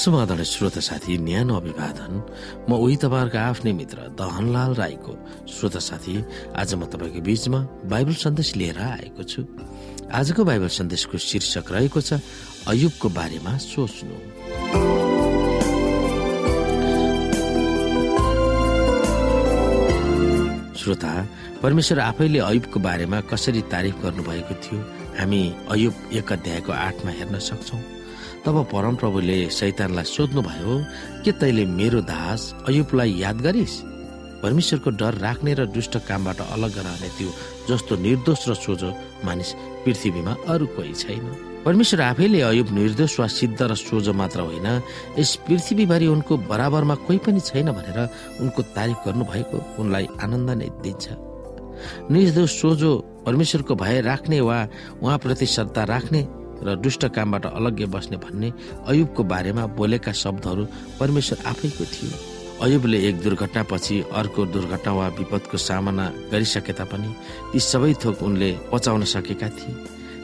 सुमादन श्रोता साथी न्यानो अभिवादन म उही तपाईँहरूको आफ्नै मित्र दहनलाल राईको। श्रोता साथी आज म तपाईँको बीचमा बाइबल सन्देश लिएर आएको छु। आजको बाइबल सन्देशको शीर्षक रहेको छ अयुबको बारेमा सोच्नु। श्रोता परमेश्वर आफैले अयुबको बारेमा कसरी तारिफ गर्नुभएको थियो? हामी अयुब एक अध्यायको आठमा हेर्न सक्छौँ। तब परमप्रभुले शैतानलाई सोध्नुभयो के तैले मेरो दास अयुबलाई याद गरिस्? परमेश्वरको डर राख्ने र दुष्ट कामबाट अलग रहने त्यो जस्तो निर्दोष र सोझो मानिस पृथ्वीमा अरू कोही छैन। परमेश्वर आफैले अयुब निर्दोष वा सिद्ध र सोझो मात्र होइन यस पृथ्वीभरि उनको बराबरमा कोही पनि छैन भनेर उनको तारिफ गर्नुभएको उनलाई आनन्द नै दिन्छ। निर्दोष सोझो परमेश्वरको भय राख्ने वा उहाँप्रति श्रद्धा राख्ने र दुष्ट कामबाट अलग्गै बस्ने भन्ने अयुबको बारेमा बोलेका शब्दहरू परमेश्वर आफैको थियो। अयुबले एक दुर्घटनापछि अर्को दुर्घटना वा विपदको सामना गरिसके तापनि ती सबै थोक उनले पचाउन सकेका थिए।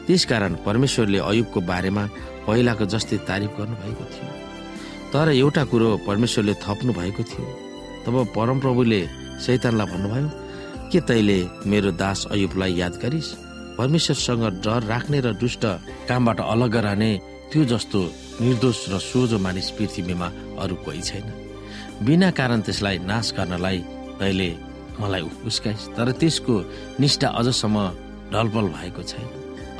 त्यसकारण परमेश्वरले अयुबको बारेमा पहिलाको जस्तै तारिफ गर्नुभएको थियो। तर एउटा कुरो परमेश्वरले थप्नु भएको थियो। तब परमप्रभुले शैतानलाई भन्नुभयो के तैले मेरो दास अयुबलाई याद गरिस्? परमेश्वरसँग डर राख्ने र दुष्ट कामबाट अलग रहने त्यो जस्तो निर्दोष र सोझो मानिस पृथ्वीमा अरू कोही छैन। बिना कारण त्यसलाई नाश गर्नलाई तैले मलाई उस्काइस् तर त्यसको निष्ठा अझसम्म ढलपल भएको छैन।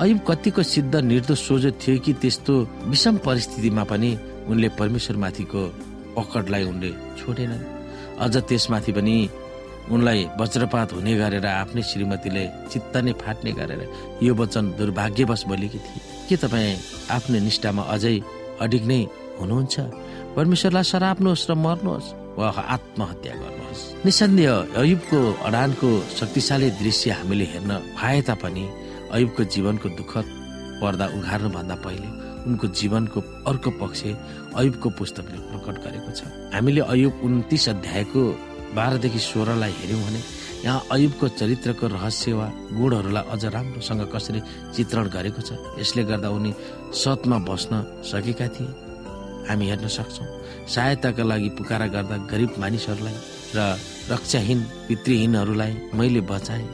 अयुब कतिको सिद्ध निर्दोष सोझो थियो कि त्यस्तो विषम परिस्थितिमा पनि उनले परमेश्वरमाथिको पकडलाई उनले छोडेनन्। अझ त्यसमाथि पनि उनलाई वज्रपात हुने गरेर आफ्नै श्रीमतीले चित्त नै फाट्ने गरेर यो वचन दुर्भाग्यवश बोलेकी थिए। के तपाईँ आफ्नो निष्ठामा अझै अडिग नै हुनुहुन्छ? परमेश्वरलाई सराप्नुहोस् र मर्नुहोस् वा आत्महत्या गर्नुहोस्। निसन्देह अयुबको अडानको शक्तिशाली दृश्य हामीले हेर्न पाए तापनि अयुबको जीवनको दुःखद पर्दा उघार्नु भन्दा पहिले उनको जीवनको अर्को पक्ष अयुबको पुस्तकले प्रकट गरेको छ। हामीले अयुब उन्तिस अध्यायको बाह्रदेखि सोह्रलाई हेऱ्यौँ भने यहाँ अयुबको चरित्रको रहस्य वा गुणहरूलाई अझ राम्रोसँग कसरी चित्रण गरेको छ यसले गर्दा उनी सतमा बस्न सकेका थिए। हामी हेर्न सक्छौँ सहायताका लागि पुकारा गर्दा गरिब मानिसहरूलाई र रक्षाहीन पितृहीनहरूलाई मैले बचाएँ।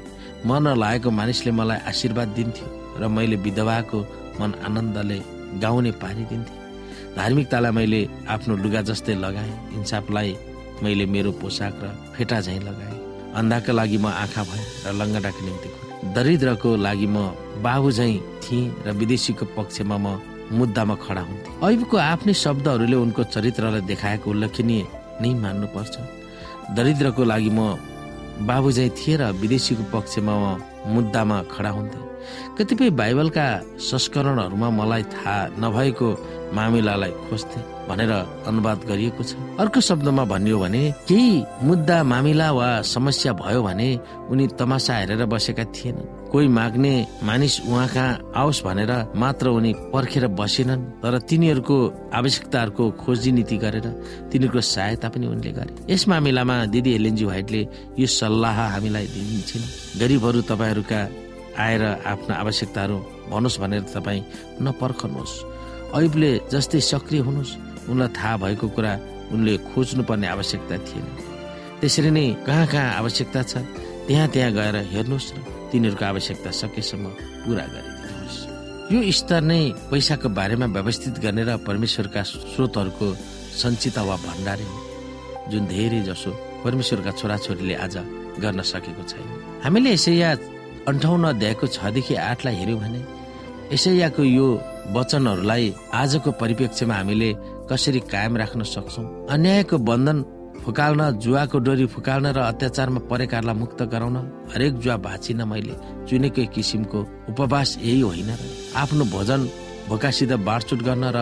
मन लागेको मानिसले मलाई आशीर्वाद दिन्थ्यो र मैले विधवाको मन आनन्दले गाउने पारिदिन्थेँ। धार्मिकतालाई मैले आफ्नो लुगा जस्तै लगाएँ इन्साफलाई मैले मेरो पोसाक र फेटा झैँ लगाएँ। अन्धाका लागि म आँखा भएँ र लङ्गडाको निम्ति दरिद्रको लागि म बाबु झैँ थिएँ र विदेशीको पक्षमा म मुद्दामा खडा हुन्थेँ। अहिबको आफ्नै शब्दहरूले उनको चरित्रलाई देखाएको उल्लेखनीय नै मान्नुपर्छ। दरिद्रको लागि म बाबु झैँ थिएँ र विदेशीको पक्षमा म मुद्दामा खडा हुन्थेँ। कतिपय बाइबलका संस्करणहरूमा मलाई थाहा नभएको मामिलालाई खोज्थे। भनेर अनुवाद गरिएको छ। अर्को शब्दमा भनियो भने केही मुद्दा मामिला वा समस्या भयो भने उनी तमासा हेरेर बसेका थिएनन्। कोही माग्ने मानिस उहाँ कहाँ आओस् भनेर मात्र उनी पर्खेर बसेनन् तर तिनीहरूको आवश्यकताहरूको खोजी नीति गरेर तिनीहरूको सहायता पनि उनले गरे। यस मामिलामा दिदी एलेन्जी व्हाइटले यो सल्लाह हामीलाई दिन्छन्। गरिबहरू तपाईँहरूका आएर आफ्ना आवश्यकताहरू भन्नुहोस् भनेर तपाईँ नपर्खनुहोस्। ऐबले जस्तै सक्रिय हुनुहोस्। उनलाई थाहा भएको कुरा उनले खोज्नुपर्ने आवश्यकता थिएन। त्यसरी नै कहाँ कहाँ आवश्यकता छ त्यहाँ त्यहाँ गएर हेर्नुहोस् र तिनीहरूको आवश्यकता सकेसम्म पुरा गरिदिनुहोस्। यो स्तर नै पैसाको बारेमा व्यवस्थित गर्ने र परमेश्वरका स्रोतहरूको सञ्चिता वा भण्डारे हो। जुन धेरै जसो परमेश्वरका छोराछोरीले आज गर्न सकेको छैन। हामीले यसैया अन्ठाउन्न अध्यायको छदेखि आठलाई हेऱ्यौँ भने यसैयाको यो वचनहरूलाई आजको परिप्रेक्ष्यमा हामीले कसरी कायम राख्न सक्छौँ? अन्यायको बन्धन फुकाल्न जुवाको डोरी फुकाल्न र अत्याचारमा परेकाहरूलाई मुक्त गराउन हरेक जुवा भाँचिन मैले। चुनेकै किसिमको उपवास यही होइन आफ्नो भोजन भोकासित बाँडचुट गर्न र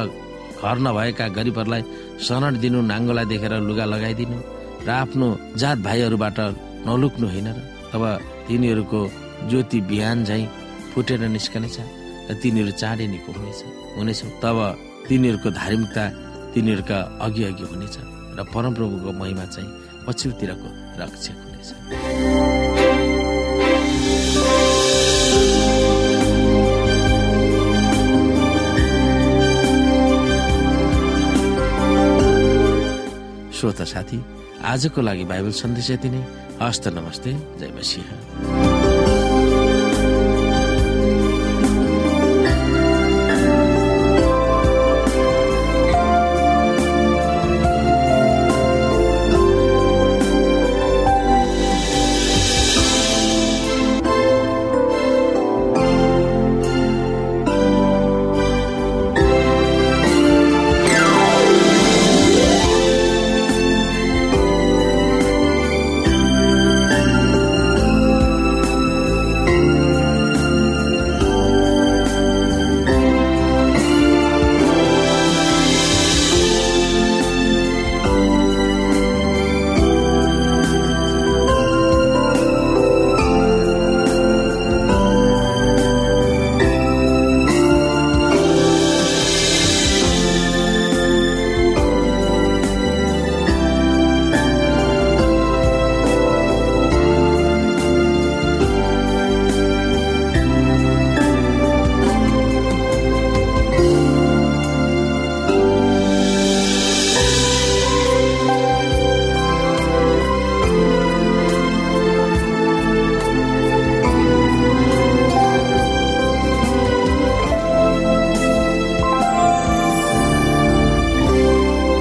घर नभएका गरिबहरूलाई शरण दिनु नाङ्गोलाई देखेर लुगा लगाइदिनु र आफ्नो जात भाइहरूबाट नलुक्नु होइन र तब तिनीहरूको ज्योति बिहान झै फुटेर निस्कनेछ र तिनीहरू चाँडै निको हुनेछ। हुनेछ। तब तिनीहरूको धार्मिकता तिनीहरूका अघि अघि हुनेछ र परमप्रभुको महिमा चाहिँ पछिल्लोतिरको रक्षक हुनेछ। श्रोता साथी आजको लागि बाइबल सन्देश यति नै। हस्त नमस्ते जय मसिंह।